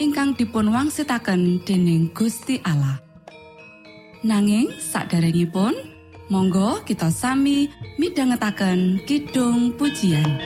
ingkang dipun wangsitaken dening Gusti Allah. Nanging saderengipun monggo kita sami midhangetaken kidung pujian.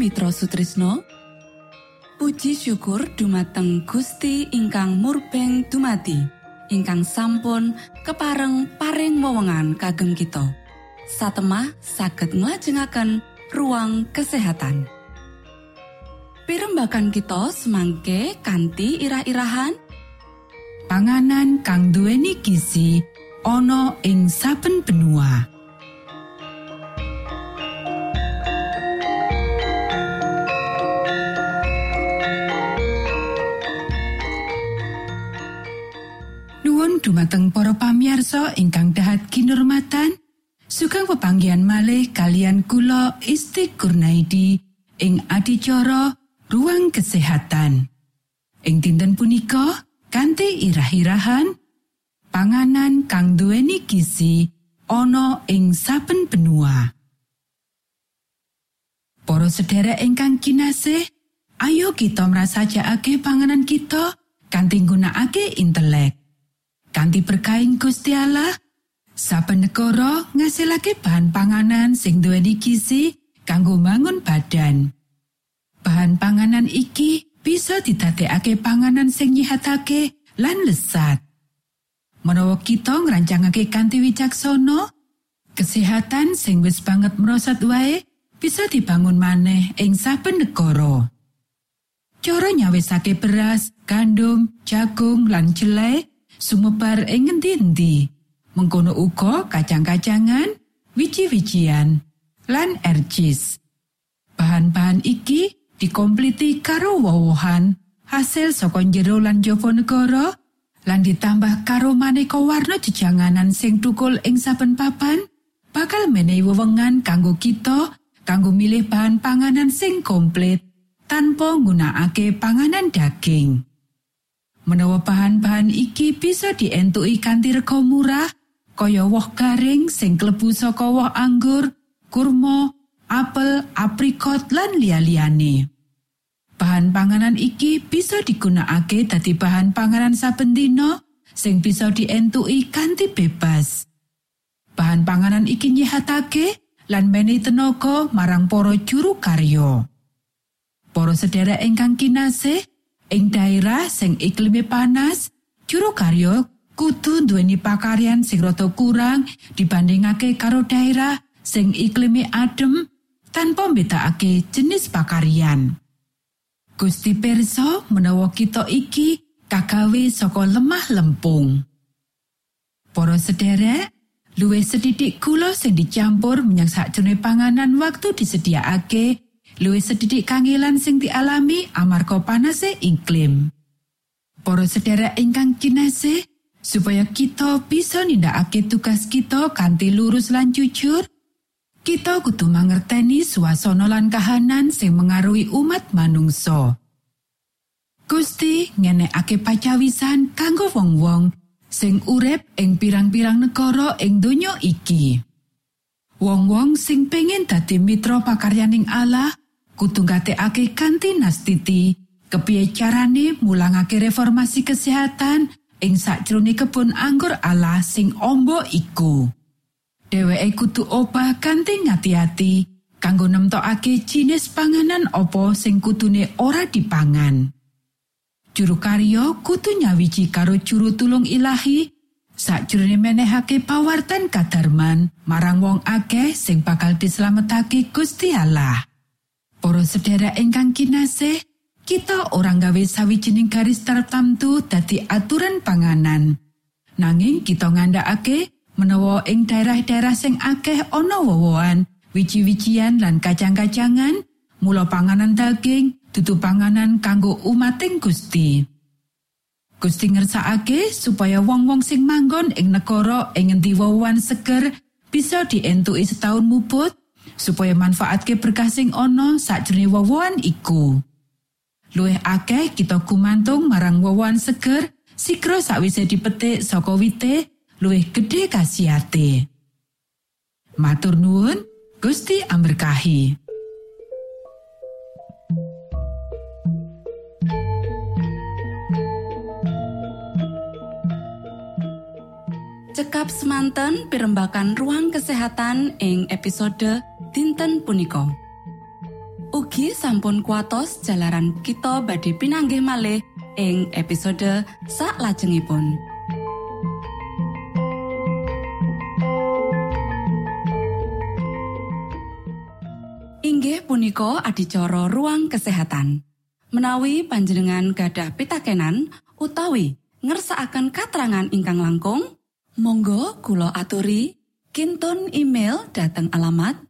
Mitra Sutrisno Puji syukur dumateng Gusti ingkang murbeng dumati ingkang sampun kepareng paring wewenngan kagem kita. Satemah saged nglajengaken ruang kesehatan. Pirembakan kita semangke kanthi irah-irahan. Panganan kang duweni gizi ana ing saben benua dumateng para pamiarsa ingkang dahat kinurmatan sugeng pepanggian malih kalian kula Isti Kurnaidi ing adicara ruang kesehatan. Ing dinten punika kanthi irah-irahan panganan kang duweni gizi ana ing saben benua. Para sedherek ingkang kinasih ayo kita merasajakake panganan kita kanthi nggunakake intelek Kanti berkain Gusti Allah, saben negara ngasilake bahan panganan sing duweni gizi kanggo bangun badan. Bahan panganan iki bisa didadekake panganan sing nyihatake lan lesat. Menawa kita ngrancangake kanthi wicaksana, kesehatan sing wis banget merosot wae bisa dibangun maneh ing saben negara. Cara nyawisake beras, gandum, jagung, lan jelek sumebar ing ngendi-endi. Mengkono uga kacang-kacangan, wiji-wijian, lan ercis. Bahan-bahan iki dikompliti karo wowohan hasil saka jero lan jaba negara lan ditambah karo maneka warna jejanganan sing tukul ing saben papan bakal menehi wewengan kanggo kita kanggo milih bahan panganan sing komplit tanpa nggunakake panganan daging. Menawa bahan-bahan iki bisa dientuki kanthi rega murah, kaya woh garing sing klebu saka woh anggur, kurma, apel, aprikot lan liya-liyane. Bahan panganan iki bisa digunakake dadi bahan panganan saben dina sing bisa dientuki kanthi bebas. Bahan panganan iki nyihatake lan menehi tenaga marang para juru karya. Para sedherek ingkang kinasih, ing daerah sing iklime panas juru karyo kudu duweni pakaryan sing rada kurang dibandingake karo daerah sing iklime adem tanpa mbedakake jenis pakaryan. Gusti perso menawa kita iki kagawe saka lemah lempung. Para sederek luwih sedidik gula sing dicampur menyang sakjroning panganan waktu disediakake luwih sedidik kangelan sing dialami amarga panase iklim. Para sedherek ingkang kinasih, supaya kita bisa nindakake tugas kita kanthi lurus lan jujur, kita kudu mangerteni suasana lan kahanan sing mengaruhi umat manungsa. Gusti ngenekake pacawisan kanggo wong-wong sing urip ing pirang-pirang negara ing donya iki. Wong-wong sing pengen dadi mitra pakaryaning Allah, kudu ngatekake kanthi nastiti kepiye carane mulangake reformasi kesehatan ing sakjroning kebun anggur Allah sing ombo iku. Dheweke kudu obah kanthi ngati-ati kanggo nemtokake jinis panganan opo sing kudune ora dipangan. Juru karyo kudu nyawiji karo juru tulung ilahi sakjroning menehake pawartan kadarman marang wong akeh sing bakal dislametake Gusti Allah. Para sedherek ingkang kinasih, kita orang gawe sawijining garis tertentu dadi aturan panganan. Nanging kita ngandhakake menawa ing daerah-daerah sing akeh ana wowoan, wiji-wijian lan kacang-kacangan, mula panganan daging dudu panganan kanggo umating Gusti. Gusti ngersakake supaya wong-wong sing manggon ing negara ing ngendi wowoan seger bisa dientuki setahun muput supaya manfaatke berkah sing ana sakjroning wowoan iku. Luwih akeh kita gumantung marang wowoan seger sikro sakwise dipetik saka wite luwih gedhe kasiate. Matur nuwun, Gusti amberkahi. Cekap semanten pimbakan ruang kesehatan ing episode dinten punika. Ugi sampun kuatos jalaran kita badhe pinanggih malih ing episode sak lajengipun. Inggih punika adicara ruang kesehatan. Menawi panjenengan gadah pitakenan utawi ngersakaken katrangan ingkang langkung, monggo kulo aturi kinton email dateng alamat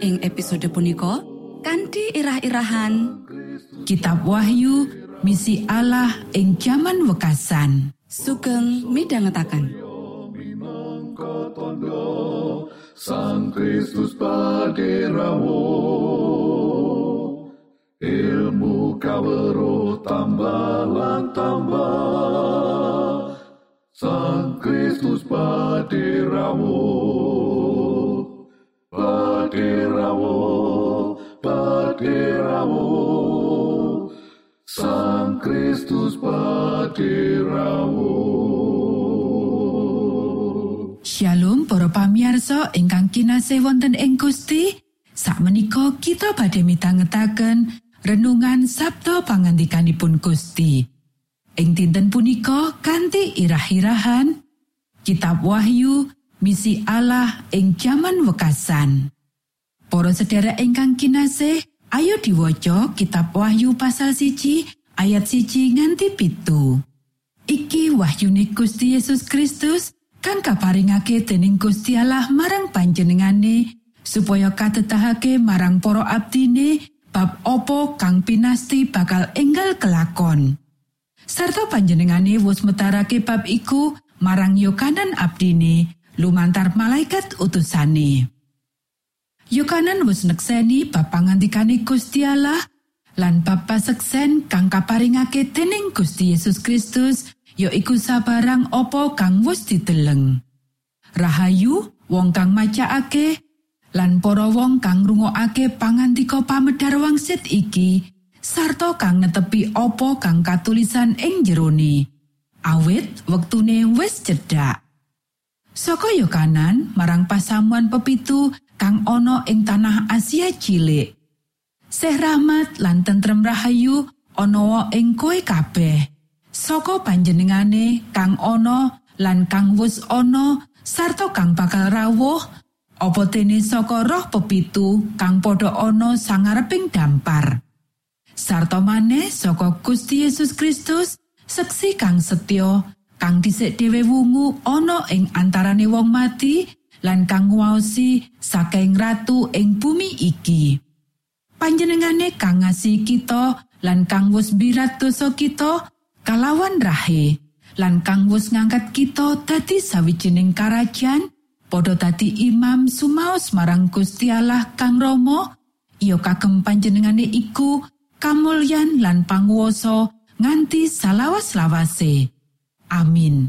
ing episode punika kanthi irah-irahan Kitab Wahyu misi Allah ing jaman wekasan. Sugeng tondo Sang Kristus paderamu ilmu kawero tambah tambah Sang Kristus paderamu paderamu paderamu Sang Kristus paderamu Shalom para pamiarsa ingkang kinasih wonten ing Gusti. Sakmenika kita badhe mitangetaken renungan Sabto pangandikanipun Gusti. Ing dinten punika kanthi irah-irahan Kitab Wahyu misi Allah ing jaman wekasan Para sedherek ingkang kinasih ayo diwaca kitab Wahyu pasal siji ayat siji nganti pitu Iki wahyune Gusti Yesus Kristus kang kaparingake dening Gusti Allah marang panjenengane supaya katetahake marang para abdine bab opo kang pinasti bakal enggal kelakon. Sarta panjenengane wus metarake bab iku marang Yokanan abdine lumantar malaikat utusane. Yokanan wis nekseni bab pangandikane Gusti Allah lan bab paseksen kang kaparingake dening Gusti Yesus Kristus ya iku sabarang apa kang wis diteleng. Rahayu wong kang macaake lan para wong kang ngrungokake pangandika pamedhar wangsit iki sarta kang netepi apa kang katulisan ing jerone. Awit wektune wis cedhak. Saka Yokanan marang pasamuan pepitu kang ana ing tanah Asia cilik. Seh rahmat lan tentrem rahayu ana ing koe kabeh. Saka panjenengane kang ana lan kang wus ana sarta kang bakal rawuh apa dene saka roh pepitu kang padha ana sangareping dampar. Sarta maneh saka Gusti Yesus Kristus seksi kang setya kang dhisik dhewe wungu ana ing antarane wong mati lan kang nguwaosi saking ratu ing bumi iki. Panjenengane kang ngasihi kita lan kang wus birat dosa kita kalawan rahe lan kang wus ngangkat kita dadi sawijining karajan padha dadi imam sumaos marang Gusti Allah kang Rama iya kagem panjenengane iku kamulyan lan panguwasa nganti salawas-lawase amin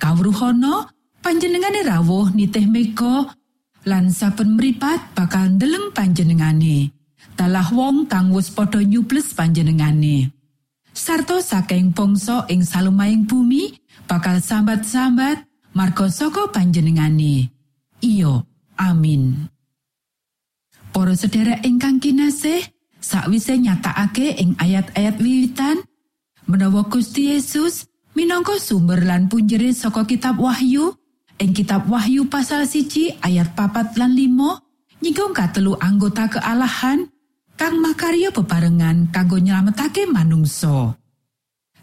kawruhana panjenengane rawuh nitih mega lan saben mripat bakal ndeleng panjenengane. Dalah wong kang wis padha nyubles panjenengane. Sarta saking bangsa ing salumaing bumi bakal sambat-sambat marga saka panjenengane. Iya amin. Para sedherek ingkang kinasih sakwise nyatakake ing ayat-ayat wiwitan menawa Gusti Yesus minangka sumber lan punjere saka kitab Wahyu ing kitab Wahyu pasal siji ayat papat lan limo nyinggung katelu anggota kealahan kang makarya bebarengan kanggo nyelametake manungsa.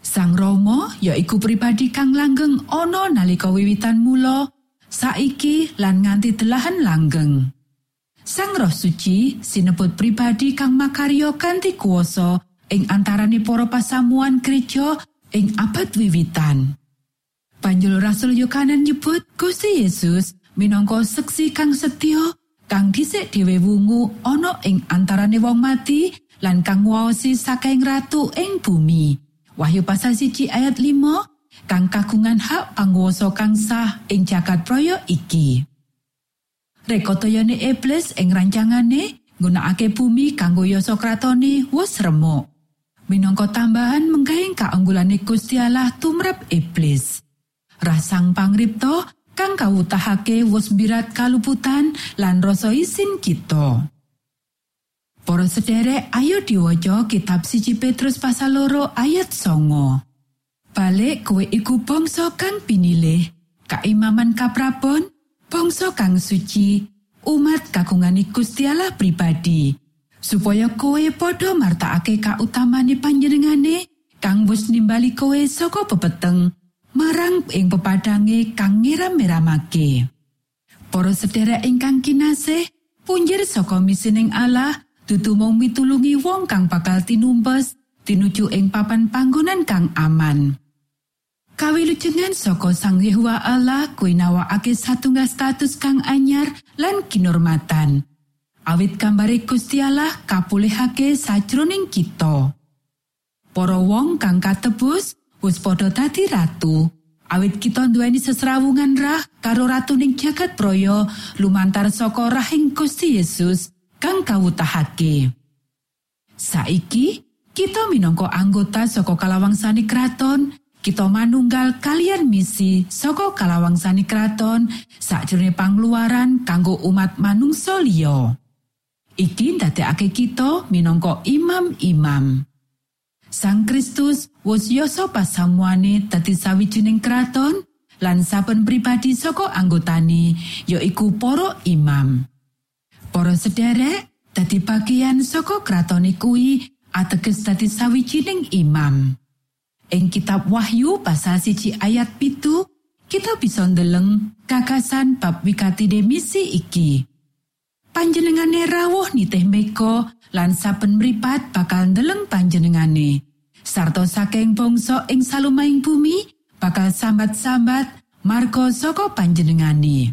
Sang Rama yaiku pribadi kang langgeng ana nalika wiwitan mula, saiki lan nganti delahan langgeng. Sang Roh Suci sinebut pribadi kang makarya kanthi kuwasa ing antarane para pasamuan gereja ing abad wiwitan. Panjul Rasul Yohanan nyebut Gusti Yesus minangka seksi kang setya kang dhisik dhewe wungu ana ing antarane wong mati lan kang waosi saking ratu ing bumi. Wahyu pasal siji ayat 5 kang kagungan hak panguwasa kang sah ing jagat proyo iki. Rekotoyane iblis ing rancangane nggunakake bumi kanggo yasa kratone wis remuk. Minangka tambahan menggahing kaanggulane Gusti Allah tumrap iblis. Rasang pangripto kang kawutahake wus birat kaluputan lan rasa isin kita. Para sederek ayo diwaca kitab siji Petrus pasal loro ayat songo. Balik kowe iku bangsa kang pinilih, kaimaman kaprabon, bangsa kang suci, umat kakungani Gusti Allah pribadi, supaya kowe padha martakake kautamane panjenengane kang wis nimbali kowe saka pepeteng marang ing pepadange kang ngiram-miramake. Para sederek ingkang kinasih, punjer saka misining Allah dudu mung mitulungi wong kang bakal tinumpes tinuju ing papan panggonan kang aman. Kawilujengan saka Sang Yehuwa Allah kuwi nawakake satunggal status kang anyar lan kinormatan. Awit gambare Gusti Allah kapulihake sajroning kita. Para wong kang katebus wis padha dadi ratu. Awit kita nduweni sesrawungan rah karo ratuning jagat proyo lumantar saka rahing Gusti Yesus kang kawutahake. Saiki kita minangka anggota saka kalawangsane kraton, kita manunggal kalian misi saka kalawangsane kraton sakjroning pangluaran kanggo umat manungsa liya. Iki ndadekake kita minangka imam-imam. Sang Kristus wus yoso pasamuane dadi sawijining kraton lan saben pribadi saka anggotane ya iku para imam. Para sederek, dadi bagian saka kratone kuwi ateges dadi sawijining imam. Ing kitab Wahyu pasal siji ayat pitu, kita bisa ndeleng gagasan bab wikatine misi iki. Panjenengane rawuh nitih mega lan saben mripat bakal ndeleng panjenengane. Sarto saking bangsa ing salumahing bumi bakal sambat-sambat marga saka panjenengane.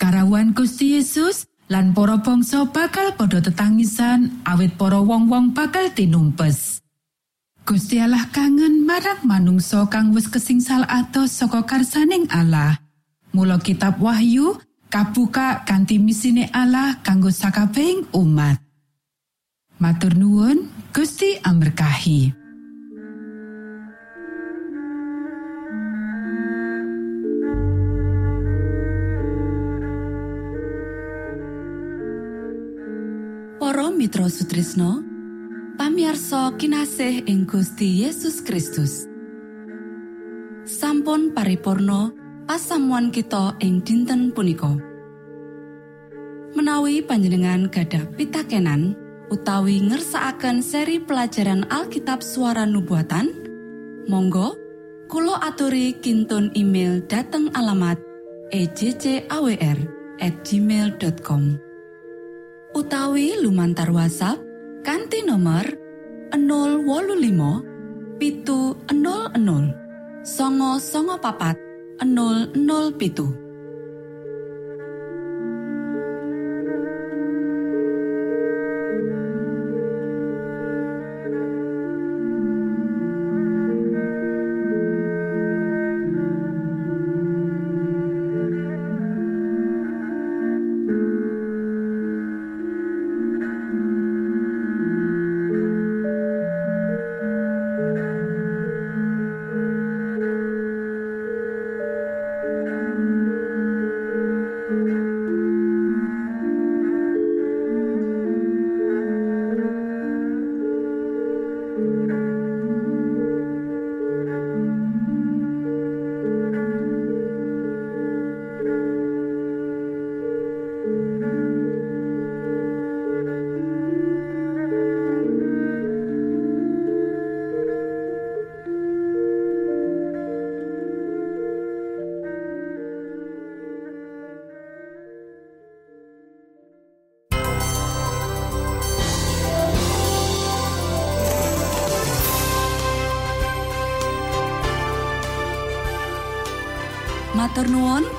Karawan Gusti Yesus lan para bangsa bakal padha tetangisan awit para wong-wong bakal tinumpes. Gusti Allah kangen marang manungsa kang wis kesingsal atos saka karsaning Allah. Mula kitab Wahyu kabuka kanthi misine Allah kanggo sakabehing umat. Matur nuwun, Gusti amberkahi. Para Mitra Sutrisno pamiarsa kinasih ing Gusti Yesus Kristus sampun paripurno pasamuan kita ing dinten punika. Menawi panjenengan gadah pitakenan utawi ngersaakan seri pelajaran Alkitab suara nubuatan Monggo Kulo aturi kinton email dateng alamat ejcawr gmail.com utawi lumantar WhatsApp kanti nomor 025 pitu 00 songo songo papat 00 pitu